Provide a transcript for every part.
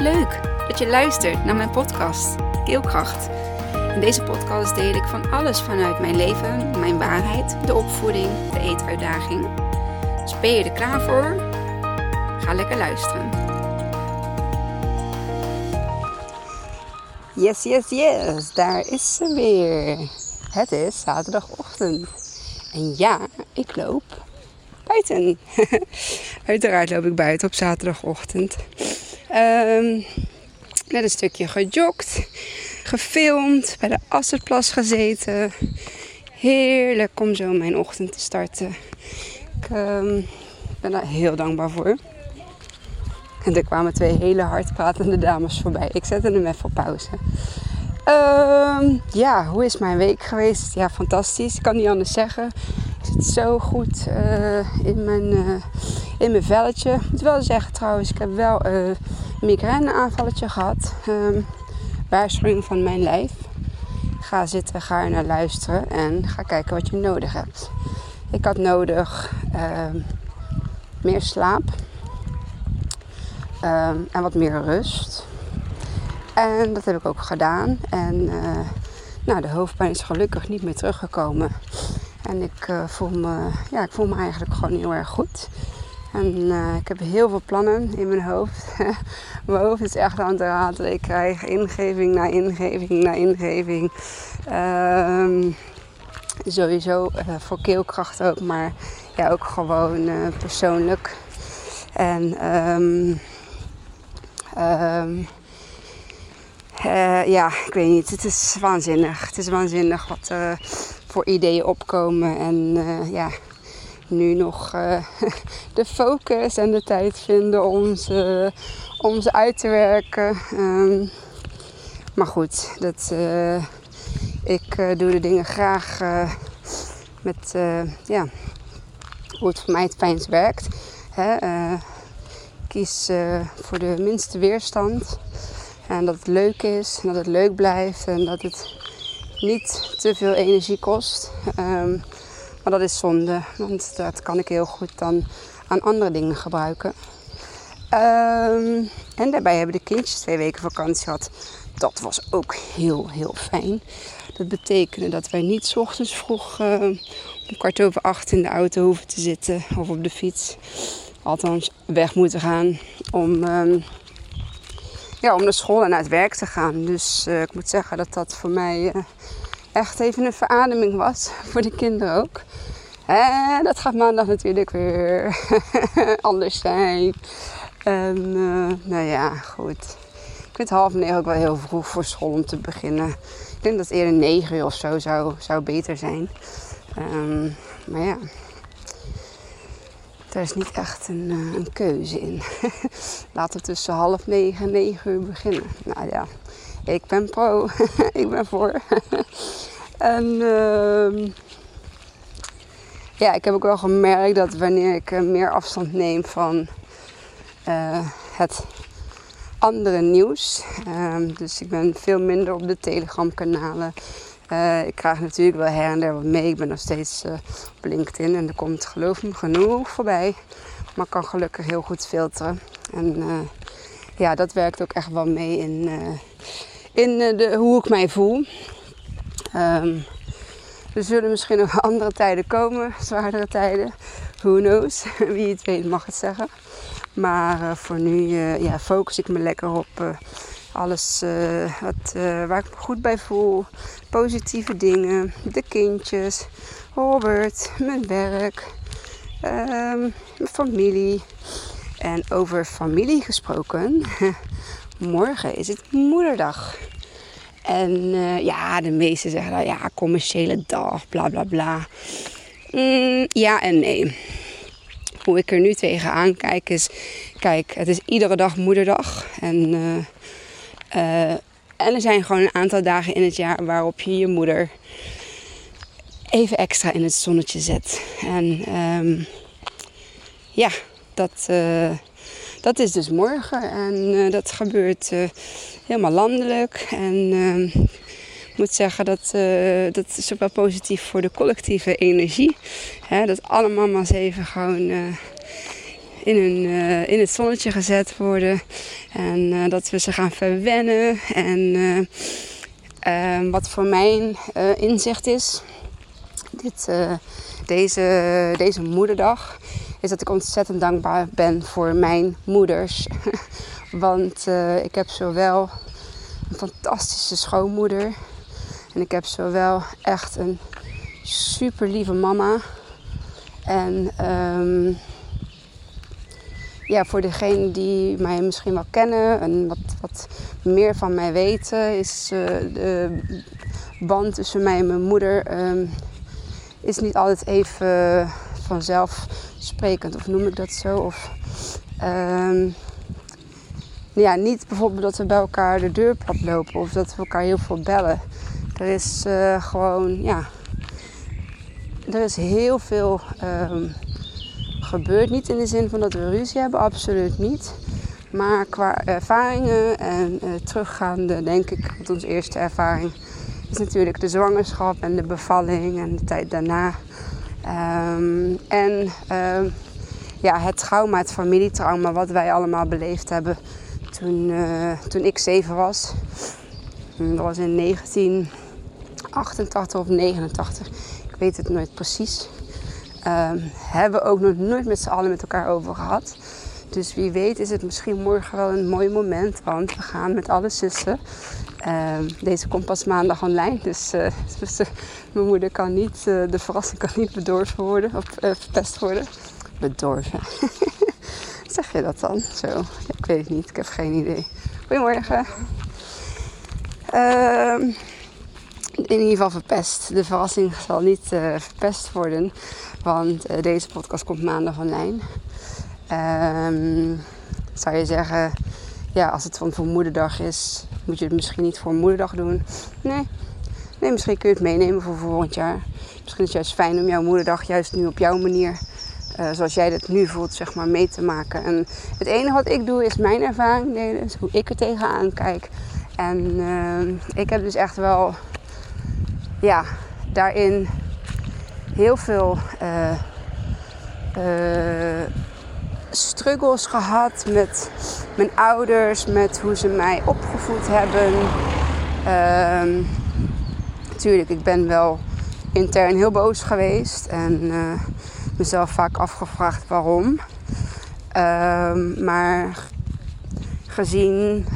Leuk dat je luistert naar mijn podcast Keelkracht. In deze podcast deel ik van alles vanuit mijn leven, mijn waarheid, de opvoeding, de eetuitdaging. Dus ben je er klaar voor? Ga lekker luisteren. Yes, yes, yes, daar is ze weer. Het is zaterdagochtend. En ja, ik loop buiten. Uiteraard loop ik buiten op zaterdagochtend. Um, net een stukje gejogd, gefilmd, bij de Asserplas gezeten. Heerlijk om zo mijn ochtend te starten. Ik um, ben daar heel dankbaar voor. En er kwamen twee hele hard pratende dames voorbij. Ik zette hem even op pauze. Um, ja, hoe is mijn week geweest? Ja, fantastisch. Ik kan niet anders zeggen. Ik zit zo goed uh, in, mijn, uh, in mijn velletje. Ik moet wel zeggen trouwens, ik heb wel een migraineaanvalletje gehad. Um, waarschuwing van mijn lijf. Ga zitten, ga er naar luisteren en ga kijken wat je nodig hebt. Ik had nodig meer slaap en wat meer rust. En dat heb ik ook gedaan. En uh, nou, de hoofdpijn is gelukkig niet meer teruggekomen. En ik, uh, voel, me, ja, ik voel me eigenlijk gewoon heel erg goed. En uh, ik heb heel veel plannen in mijn hoofd. mijn hoofd is echt aan het ratelen. Ik krijg ingeving na ingeving na ingeving. Um, sowieso voor keelkracht ook, maar ja, ook gewoon persoonlijk. En um, uh, ja, ik weet niet. Het is waanzinnig. Het is waanzinnig wat voor ideeën opkomen. En uh, ja, nu nog uh, de focus en de tijd vinden om ze, om ze uit te werken. Um, maar goed, dat, ik doe de dingen graag met ja, hoe het voor mij het fijnst werkt. Hè? kies voor de minste weerstand. En dat het leuk is en dat het leuk blijft en dat het niet te veel energie kost. Um, maar dat is zonde, want dat kan ik heel goed dan aan andere dingen gebruiken. Um, en daarbij hebben de kindjes twee weken vakantie gehad. Dat was ook heel, heel fijn. Dat betekende dat wij niet s ochtends vroeg uh, om kwart over acht in de auto hoeven te zitten of op de fiets. Althans, weg moeten gaan om ja, om naar school en naar het werk te gaan. Dus uh, ik moet zeggen dat dat voor mij uh, echt even een verademing was. Voor de kinderen ook. En dat gaat maandag natuurlijk weer anders zijn. En uh, nou ja, goed. Ik vind half negen ook wel heel vroeg voor school om te beginnen. Ik denk dat eerder negen uur of zo zou, zou beter zijn. Um, maar ja, daar is niet echt een, uh, een keuze in. Laten we tussen half negen en negen uur beginnen. Nou ja, ik ben pro. ik ben voor. en uh, ja, ik heb ook wel gemerkt dat wanneer ik uh, meer afstand neem van uh, het andere nieuws. Ehm, dus ik ben veel minder op de Telegram kanalen. Uh, ik krijg natuurlijk wel her en der wat mee. Ik ben nog steeds uh, op LinkedIn en er komt geloof me genoeg voorbij. Maar ik kan gelukkig heel goed filteren. En uh, ja, dat werkt ook echt wel mee in, in de, hoe ik mij voel. Um, er zullen misschien nog andere tijden komen, zwaardere tijden. Who knows? Wie het weet mag het zeggen. Maar voor nu ja, focus ik me lekker op alles uh, wat, uh, waar ik me goed bij voel. Positieve dingen. De kindjes. Robert. Mijn werk. Um, mijn familie. En over familie gesproken. Morgen is het moederdag. En uh, ja, de meesten zeggen dan ja, commerciële dag, bla bla bla. Mm, ja en nee. Hoe ik er nu tegenaan kijk is, kijk, het is iedere dag moederdag. En en er zijn gewoon een aantal dagen in het jaar waarop je je moeder even extra in het zonnetje zet. En um, ja, dat, uh, dat is dus morgen. En uh, dat gebeurt helemaal landelijk. En ehm, ik moet zeggen dat dat is ook wel positief voor de collectieve energie. Hè, dat alle mama's even gewoon in, een, in het zonnetje gezet worden. En dat we ze gaan verwennen. En ehm, wat voor mijn inzicht is, dit, deze, deze moederdag, is dat ik ontzettend dankbaar ben voor mijn moeders. Want ik heb zowel een fantastische schoonmoeder. En ik heb zowel echt een super lieve mama. En um, ja, voor degenen die mij misschien wel kennen en wat, wat meer van mij weten, is uh, de band tussen mij en mijn moeder um, is niet altijd even vanzelfsprekend, of noem ik dat zo. Of, um, ja, niet bijvoorbeeld dat we bij elkaar de deur plat lopen of dat we elkaar heel veel bellen. Er is uh, gewoon, ja, er is heel veel um, gebeurd. Niet in de zin van dat we ruzie hebben, absoluut niet. Maar qua ervaringen en uh, teruggaande, denk ik, want onze eerste ervaring is natuurlijk de zwangerschap en de bevalling en de tijd daarna. Um, en um, ja, het trauma, het familietrauma, wat wij allemaal beleefd hebben toen, uh, toen ik zeven was. Dat was in 1988 of 89 weet het nooit precies. Um, hebben we ook nog nooit met z'n allen met elkaar over gehad. Dus wie weet is het misschien morgen wel een mooi moment. Want we gaan met alle zussen. Uh, deze komt pas maandag online. Dus, uh, dus mijn moeder kan niet, uh, de verrassing kan niet bedorven worden. Of verpest worden. Bedorven. zeg je dat dan? Zo. ik weet het niet. Ik heb geen idee. Goedemorgen. Ehm, in ieder geval verpest. De verrassing zal niet uh, verpest worden, want uh, deze podcast komt maandag online. Um, zou je zeggen, ja, als het van voor moederdag is, moet je het misschien niet voor moederdag doen? Nee. Nee, misschien kun je het meenemen voor volgend jaar. Misschien is het juist fijn om jouw moederdag juist nu op jouw manier, uh, zoals jij dat nu voelt, zeg maar, mee te maken. En het enige wat ik doe is mijn ervaring delen, dus hoe ik er tegenaan kijk. En ik heb dus echt wel ja, daarin heel veel uh, struggles gehad met mijn ouders, met hoe ze mij opgevoed hebben. Uh, natuurlijk, ik ben wel intern heel boos geweest en uh, mezelf vaak afgevraagd waarom. Ehm, maar gezien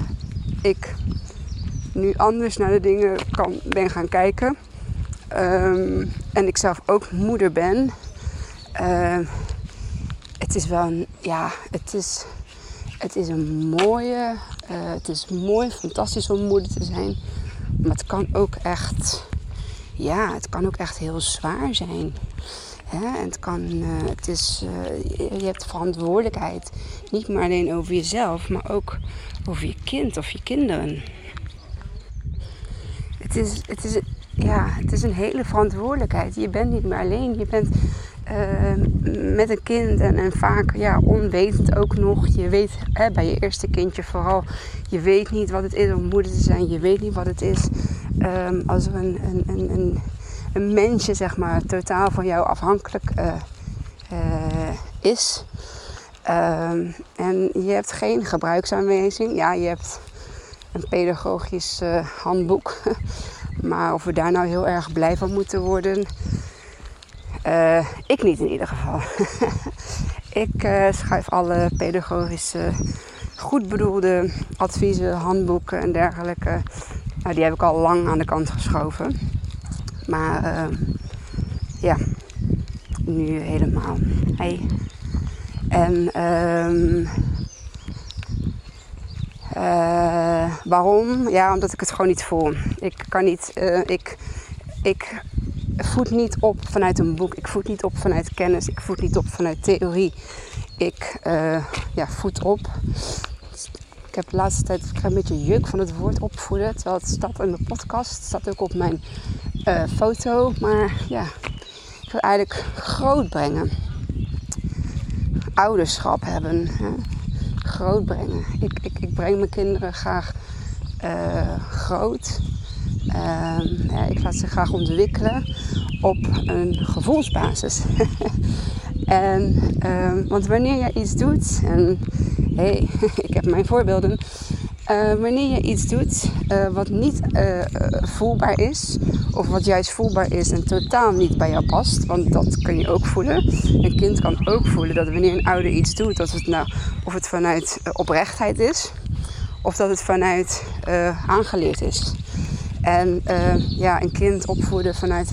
ik nu anders naar de dingen kan, ben gaan kijken, Um, en ik zelf ook moeder ben. Uh, het is wel een, ja, het is, het is een mooie, uh, het is mooi, fantastisch om moeder te zijn. Maar het kan ook echt, ja, het kan ook echt heel zwaar zijn. Hè? En het kan, uh, het is, je hebt verantwoordelijkheid. Niet maar alleen over jezelf, maar ook over je kind of je kinderen. Het is, het is ja, het is een hele verantwoordelijkheid. Je bent niet meer alleen. Je bent uh, met een kind en, en, vaak ja, onwetend ook nog. Je weet hè, bij je eerste kindje vooral, je weet niet wat het is om moeder te zijn. Je weet niet wat het is um, als er een, een, een, een, mensje zeg maar, totaal van jou afhankelijk uh, uh, is. Um, en je hebt geen gebruiksaanwijzing. Ja, je hebt een pedagogisch handboek. Maar of we daar nou heel erg blij van moeten worden, uh, ik niet in ieder geval. ik uh, schrijf alle pedagogische, goed bedoelde adviezen, handboeken en dergelijke. Nou, die heb ik al lang aan de kant geschoven. Maar uh, ja, nu helemaal. Hey. En um, uh, waarom? Ja, omdat ik het gewoon niet voel. Ik kan niet, uh, ik, ik voed niet op vanuit een boek. Ik voed niet op vanuit kennis. Ik voed niet op vanuit theorie. Ik uh, ja, voed op. Ik heb de laatste tijd ik een beetje juk van het woord opvoeden. Terwijl het staat in mijn podcast. Het staat ook op mijn foto. Maar ja, ik wil eigenlijk groot brengen. Ouderschap hebben. Hè groot brengen. Ik, ik, ik breng mijn kinderen graag uh, groot. Uh, ja, ik laat ze graag ontwikkelen op een gevoelsbasis. En, ehm, want wanneer je iets doet, en hey, ik heb mijn voorbeelden. Uh, wanneer je iets doet uh, wat niet voelbaar is, of wat juist voelbaar is en totaal niet bij jou past, want dat kun je ook voelen. Een kind kan ook voelen dat wanneer een ouder iets doet, dat het nou, of het vanuit oprechtheid is, of dat het vanuit aangeleerd is. En ja, een kind opvoeden vanuit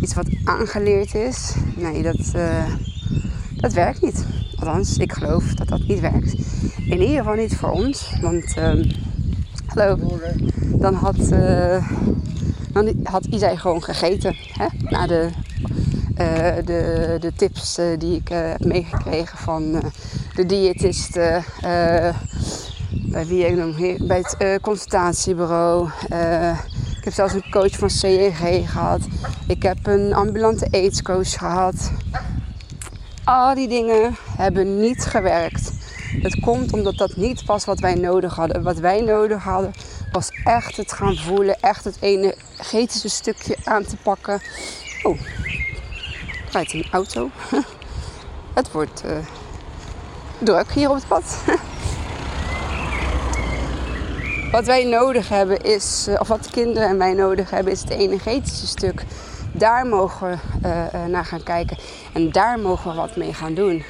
iets wat aangeleerd is, nee, dat, dat werkt niet. Althans, ik geloof dat dat niet werkt. In ieder geval niet voor ons. Want, uh, hallo, dan had, dan had Isai gewoon gegeten. Hè? Na de, uh, de, de tips uh, die ik heb meegekregen van de diëtist. bij wie ik nog bij het consultatiebureau. ik heb zelfs een coach van CEG gehad. Ik heb een ambulante aidscoach gehad. Al die dingen hebben niet gewerkt. Het komt omdat dat niet was wat wij nodig hadden. Wat wij nodig hadden was echt het gaan voelen, echt het energetische stukje aan te pakken. Oh, rijdt een auto. Het wordt uh, druk hier op het pad. Wat wij nodig hebben is, eh, of wat kinderen en wij nodig hebben, is het energetische stuk. Daar mogen we uh, naar gaan kijken en daar mogen we wat mee gaan doen.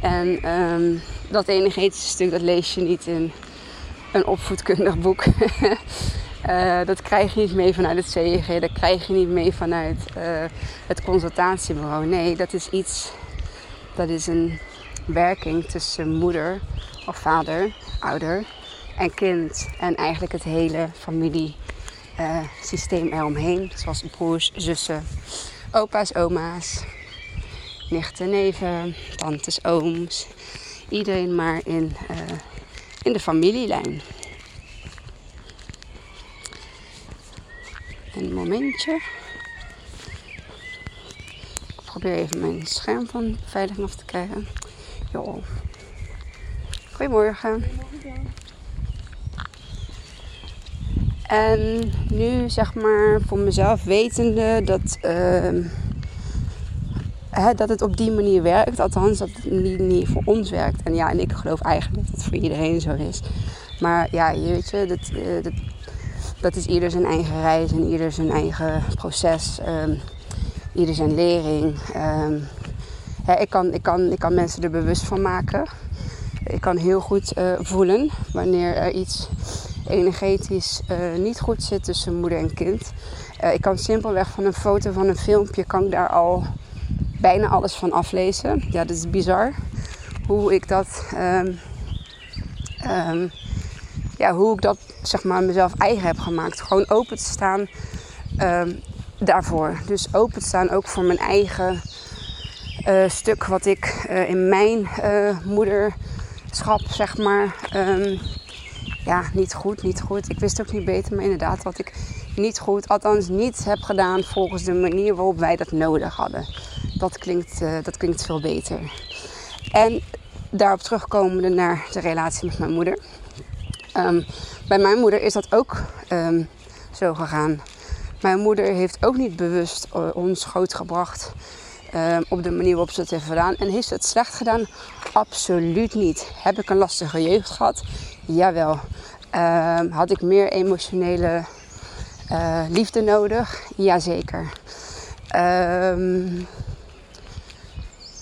En um, dat energetische stuk, dat lees je niet in een opvoedkundig boek. uh, dat krijg je niet mee vanuit het CEG, dat krijg je niet mee vanuit uh, het consultatiebureau. Nee, dat is iets, dat is een werking tussen moeder of vader, ouder en kind. En eigenlijk het hele familiesysteem uh, eromheen. Zoals broers, zussen, opa's, oma's, nichten, neven, tantes, ooms. Iedereen maar in, in de familielijn. Een momentje. Ik probeer even mijn scherm van veilig af te krijgen. Jo. Goedemorgen. En nu zeg maar voor mezelf wetende dat hè, dat het op die manier werkt. Althans, dat het niet, niet voor ons werkt. En ja, en ik geloof eigenlijk voor iedereen zo is. Maar ja, je weet je, dat, uh, dat, dat is ieder zijn eigen reis en ieder zijn eigen proces. Um, ieder zijn lering. Hè, ik, kan, ik, kan, ik kan mensen er bewust van maken. Ik kan heel goed uh, voelen wanneer er iets energetisch uh, niet goed zit tussen moeder en kind. Ik kan simpelweg van een foto, van een filmpje, kan ik daar al bijna alles van aflezen. Ja, dat is bizar. Hoe ik dat, um, um, ja, hoe ik dat zeg maar mezelf eigen heb gemaakt. Gewoon open te staan um, daarvoor. Dus open te staan ook voor mijn eigen uh, stuk wat ik uh, in mijn uh, moederschap zeg maar. ja, niet goed, niet goed. Ik wist ook niet beter, maar inderdaad wat ik niet goed, althans niet heb gedaan volgens de manier waarop wij dat nodig hadden. Dat klinkt, dat klinkt veel beter. En daarop terugkomende naar de relatie met mijn moeder. Um, bij mijn moeder is dat ook um, zo gegaan. Mijn moeder heeft ook niet bewust uh, ons grootgebracht um, op de manier waarop ze het heeft gedaan. En heeft ze het slecht gedaan? Absoluut niet. Heb ik een lastige jeugd gehad? Jawel. had ik meer emotionele uh, liefde nodig? Jazeker.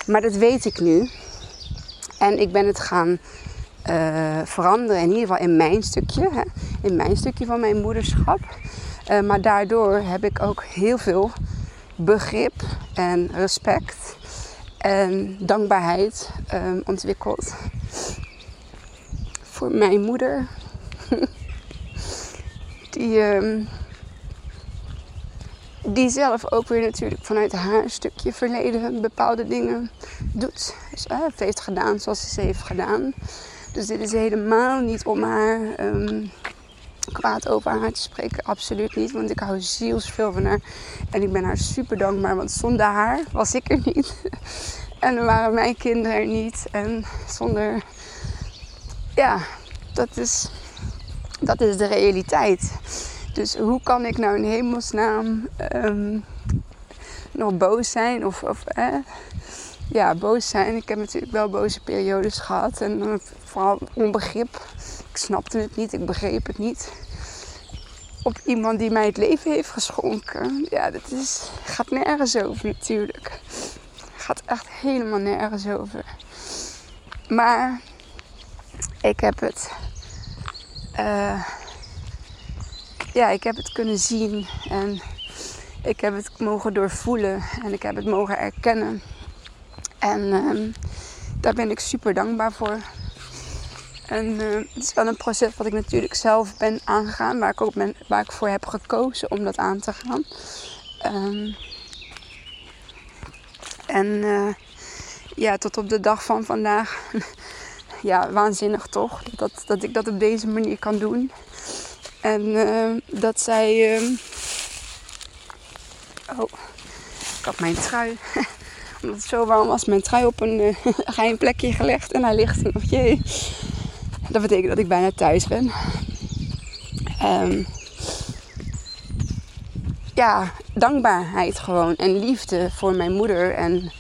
Maar dat weet ik nu. En ik ben het gaan uh, veranderen, in ieder geval in mijn stukje, hè, in mijn stukje van mijn moederschap. Uh, maar daardoor heb ik ook heel veel begrip en respect en dankbaarheid um, ontwikkeld voor mijn moeder. Die um, die zelf ook weer natuurlijk vanuit haar stukje verleden bepaalde dingen doet. Dus, uh, heeft gedaan zoals ze heeft gedaan. Dus dit is helemaal niet om haar um, kwaad over haar te spreken. Absoluut niet. Want ik hou zielsveel van haar. En ik ben haar super dankbaar. Want zonder haar was ik er niet. en waren mijn kinderen er niet. En zonder... Ja, dat is, dat is de realiteit. Dus hoe kan ik nou in hemelsnaam um, nog boos zijn? Of, of ja, boos zijn. Ik heb natuurlijk wel boze periodes gehad. En uh, vooral onbegrip. Ik snapte het niet, ik begreep het niet. Op iemand die mij het leven heeft geschonken. Ja, dat is, gaat nergens over natuurlijk. Gaat echt helemaal nergens over. Maar ik heb het. Uh, ja, ik heb het kunnen zien. En ik heb het mogen doorvoelen. En ik heb het mogen erkennen. En uh, daar ben ik super dankbaar voor. En uh, het is wel een proces wat ik natuurlijk zelf ben aangegaan. Waar ik ook ben, waar ik voor heb gekozen om dat aan te gaan. Um, en uh, ja, tot op de dag van vandaag. ja, waanzinnig toch? Dat, dat ik dat op deze manier kan doen. En uh, dat zij. Uh... Oh, ik had mijn trui. Omdat het zo warm was, mijn trui op een uh, geheim plekje gelegd. En hij ligt nog. Jee. Dat betekent dat ik bijna thuis ben. Um, ja, dankbaarheid gewoon. En liefde voor mijn moeder. En,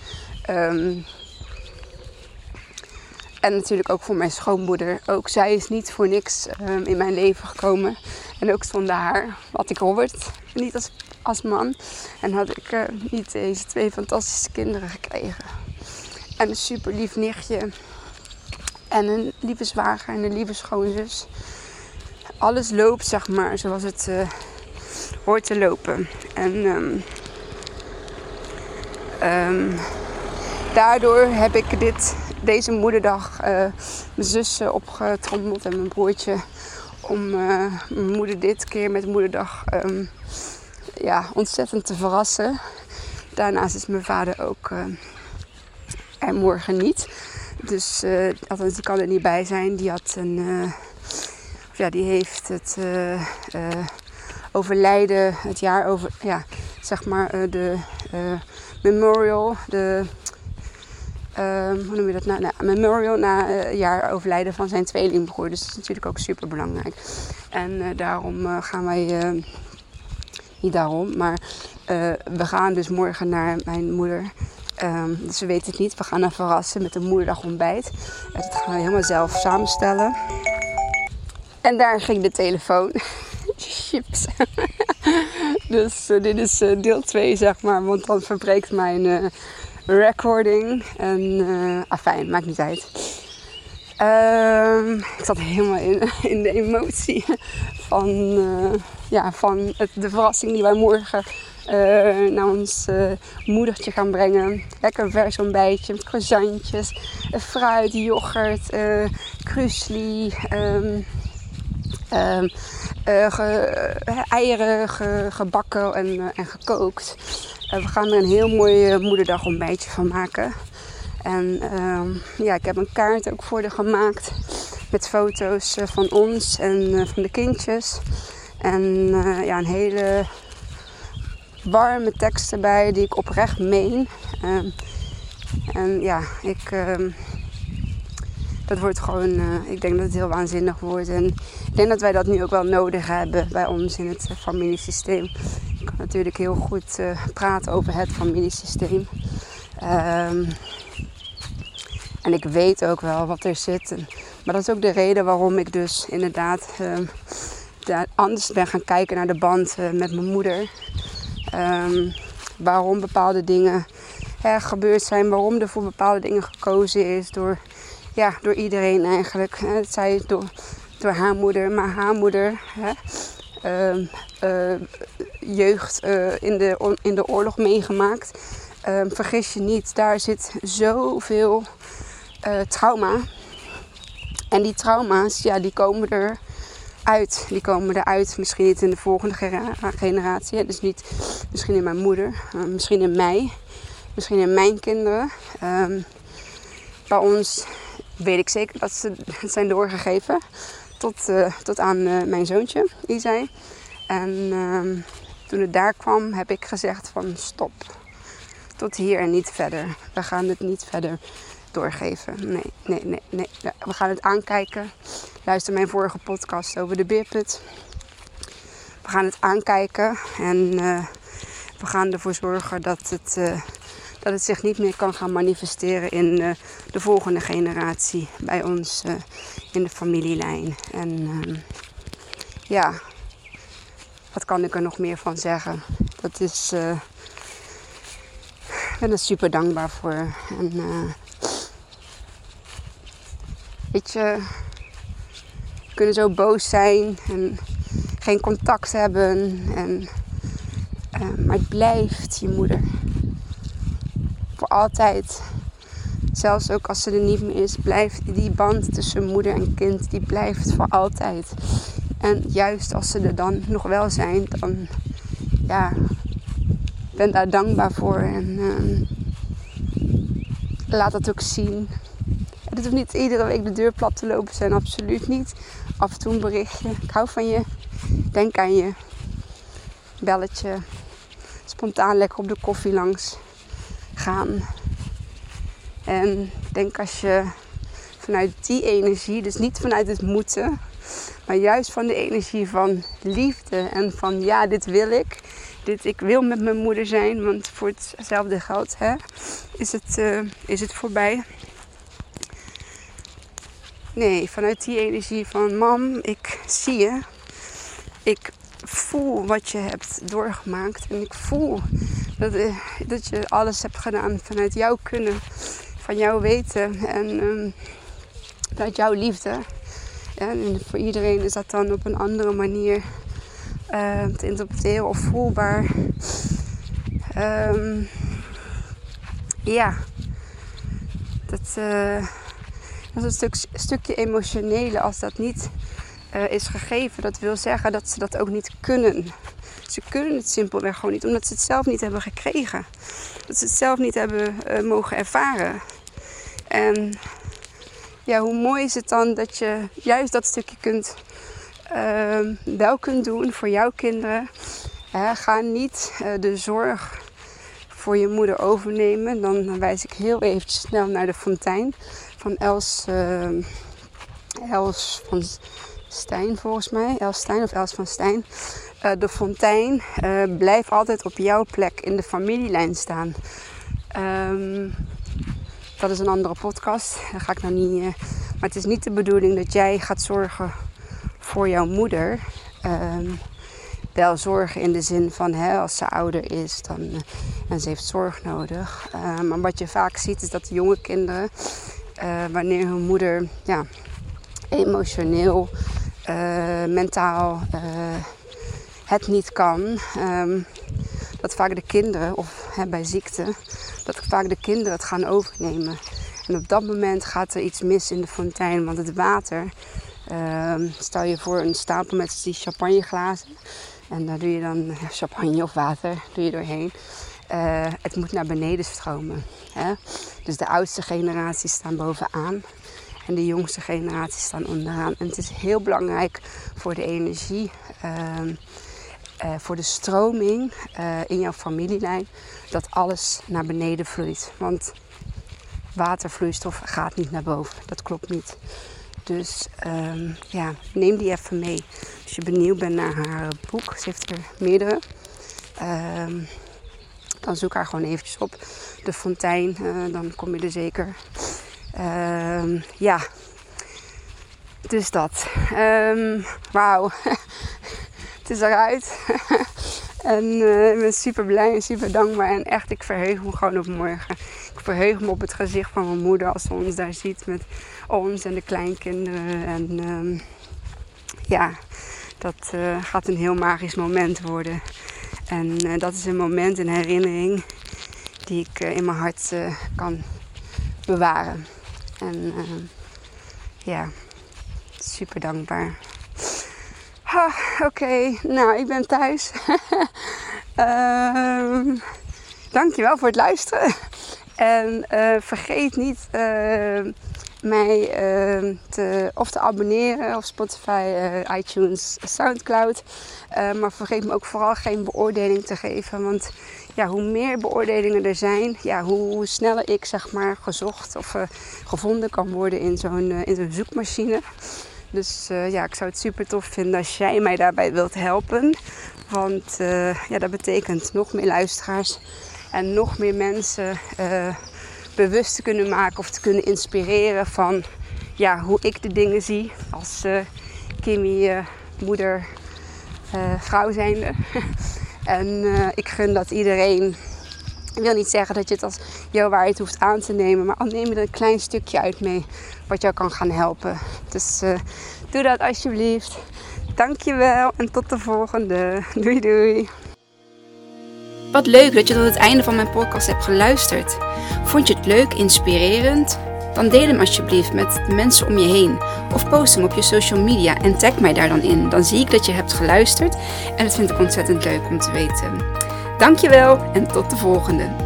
en natuurlijk ook voor mijn schoonmoeder. Ook zij is niet voor niks um, in mijn leven gekomen. En ook zonder haar had ik Robert niet als, als man. En had ik uh, niet deze twee fantastische kinderen gekregen. En een super lief nichtje. En een lieve zwager en een lieve schoonzus. Alles loopt, zeg maar, zoals het uh, hoort te lopen. En um, um, daardoor heb ik dit, deze moederdag uh, mijn zussen opgetrommeld en mijn broertje. Om uh, mijn moeder dit keer met moederdag um, ja, ontzettend te verrassen. Daarnaast is mijn vader ook er morgen niet. Dus althans, die kan er niet bij zijn. Die had een. Ja, die heeft het overlijden, het jaar over. Ja, zeg maar de memorial. De. Hoe noem je dat nou? nou memorial na het jaar overlijden van zijn tweelingbroer. Dus dat is natuurlijk ook super belangrijk. En daarom gaan wij. niet daarom, maar we gaan dus morgen naar mijn moeder Um, dus we het niet. We gaan haar verrassen met een moederdag ontbijt. Dat gaan we helemaal zelf samenstellen. En daar ging de telefoon. Chips. dus dit is deel 2, zeg maar. Want dan verbreekt mijn recording. En afijn, maakt niet uit. Um, ik zat helemaal in, in de emotie van, ja, van het, de verrassing die wij morgen uh, naar ons uh, moedertje gaan brengen. Lekker vers ontbijtje met croissantjes, fruit, yoghurt, uh, eieren ge, gebakken en, en gekookt. We gaan er een heel mooi moederdag ontbijtje van maken. En um, ja, ik heb een kaart ook voor de gemaakt met foto's van ons en van de kindjes. En ja, een hele warme teksten bij die ik oprecht meen. Um, en ja, ik. Um, dat wordt gewoon. Ik denk dat het heel waanzinnig wordt. En ik denk dat wij dat nu ook wel nodig hebben bij ons in het familiesysteem. Natuurlijk heel goed uh, praten over het familiesysteem. Um, en ik weet ook wel wat er zit. Maar dat is ook de reden waarom ik dus inderdaad anders ben gaan kijken naar de band met mijn moeder. Um, waarom bepaalde dingen hè, gebeurd zijn, waarom er voor bepaalde dingen gekozen is door, ja, door iedereen eigenlijk. Het zij door, door haar moeder, maar haar moeder, hè, uh, jeugd uh, in, de, in de oorlog meegemaakt. Ehm, vergis je niet, daar zit zoveel eh, trauma. En die trauma's, ja, die komen er uit. Die komen eruit. Misschien niet in de volgende generatie. Dus niet misschien in mijn moeder. Uh, misschien in mij. Misschien in mijn kinderen. Um, bij ons weet ik zeker dat ze het zijn doorgegeven. Tot, uh, tot aan uh, mijn zoontje, Isai. En um, toen het daar kwam, heb ik gezegd van stop. Tot hier en niet verder. We gaan het niet verder doorgeven. Nee, nee, nee, nee. We gaan het aankijken. Luister mijn vorige podcast over de beerput. We gaan het aankijken en uh, we gaan ervoor zorgen dat, het, uh, dat het zich niet meer kan gaan manifesteren in uh, de volgende generatie bij ons in de familielijn. En uh, ja, wat kan ik er nog meer van zeggen? Dat is. ik ben er super dankbaar voor. En weet je, we kunnen zo boos zijn en geen contact hebben. En, maar het blijft je moeder voor altijd. Zelfs ook als ze er niet meer is, blijft die band tussen moeder en kind, die blijft voor altijd. En juist als ze er dan nog wel zijn, dan ja, ben daar dankbaar voor. En uh, laat dat ook zien. Het hoeft niet iedere week de deur plat te lopen zijn, absoluut niet. Af en toe een berichtje. Ik hou van je. Denk aan je. Belletje. Spontaan lekker op de koffie langs gaan. En denk als je vanuit die energie, dus niet vanuit het moeten, maar juist van de energie van liefde en van ja, dit wil ik. Dit, ik wil met mijn moeder zijn, want voor hetzelfde geld hè, is, het, uh, is het voorbij. Nee, vanuit die energie van mam, ik zie je. Ik voel wat je hebt doorgemaakt. En ik voel dat, eh, dat je alles hebt gedaan vanuit jouw kunnen, van jouw weten en um, vanuit jouw liefde. En voor iedereen is dat dan op een andere manier uh, te interpreteren of voelbaar. Um, ja, dat, uh, dat is een stuk, stukje emotionele als dat niet uh, is gegeven. Dat wil zeggen dat ze dat ook niet kunnen. Ze kunnen het simpelweg gewoon niet, omdat ze het zelf niet hebben gekregen. Dat ze het zelf niet hebben mogen ervaren. En ja, hoe mooi is het dan dat je juist dat stukje kunt, uh, wel kunt doen voor jouw kinderen. ga niet uh, de zorg voor je moeder overnemen. Dan wijs ik heel even snel naar de fontein van Els, ehm, Els van Stijn volgens mij. Els Stijn of Els van Stijn. Uh, de fontein uh, blijft altijd op jouw plek in de familielijn staan. Um, dat is een andere podcast. Daar ga ik nou niet. Uh, maar het is niet de bedoeling dat jij gaat zorgen voor jouw moeder. Um, wel zorgen in de zin van hè, als ze ouder is dan, en ze heeft zorg nodig. maar wat je vaak ziet is dat de jonge kinderen, wanneer hun moeder ja, emotioneel mentaal het niet kan. Um, dat vaak de kinderen, of hè, bij ziekte, dat vaak de kinderen het gaan overnemen. En op dat moment gaat er iets mis in de fontein, want het water. Um, stel je voor een stapel met die champagneglazen. En daar doe je dan champagne of water doe je doorheen. Uh, het moet naar beneden stromen. Hè? Dus de oudste generaties staan bovenaan. En de jongste generaties staan onderaan. En het is heel belangrijk voor de energie, uh, uh, voor de stroming uh, in jouw familielijn, dat alles naar beneden vloeit. Want watervloeistof gaat niet naar boven. Dat klopt niet. Dus um, ja, neem die even mee. Als je benieuwd bent naar haar boek, ze heeft er meerdere. Um, dan zoek haar gewoon eventjes op. De fontein, uh, dan kom je er zeker. Um, ja, dus dat. Wauw, het is eruit. en uh, ik ben super blij en super dankbaar. En echt, ik verheug me gewoon op morgen. Ik verheug me op het gezicht van mijn moeder als ze ons daar ziet met ons en de kleinkinderen. En um, ja, dat uh, gaat een heel magisch moment worden. En uh, dat is een moment, een herinnering die ik in mijn hart kan bewaren. En uh, ja, super dankbaar. Oké, okay. nou, ik ben thuis. uh, dankjewel voor het luisteren. En uh, vergeet niet uh, mij te, of te abonneren op Spotify, iTunes, Soundcloud. maar vergeet me ook vooral geen beoordeling te geven. Want ja, hoe meer beoordelingen er zijn, ja, hoe sneller ik zeg maar gezocht of gevonden kan worden in zo'n in zo'n zoekmachine. Dus uh, ja, ik zou het super tof vinden als jij mij daarbij wilt helpen. Want ja, dat betekent nog meer luisteraars En nog meer mensen uh, bewust te kunnen maken of te kunnen inspireren van ja, hoe ik de dingen zie als Kimmy, moeder, vrouw zijnde. en ik gun dat iedereen ik wil niet zeggen dat je het als jouw waarheid hoeft aan te nemen, maar al neem er een klein stukje uit mee wat jou kan gaan helpen. Dus uh, doe dat alsjeblieft. Dankjewel en tot de volgende. Doei doei. Wat leuk dat je tot het einde van mijn podcast hebt geluisterd. Vond je het leuk, inspirerend? Dan deel hem alsjeblieft met de mensen om je heen. Of post hem op je social media en tag mij daar dan in. Dan zie ik dat je hebt geluisterd en dat vind ik ontzettend leuk om te weten. Dankjewel en tot de volgende.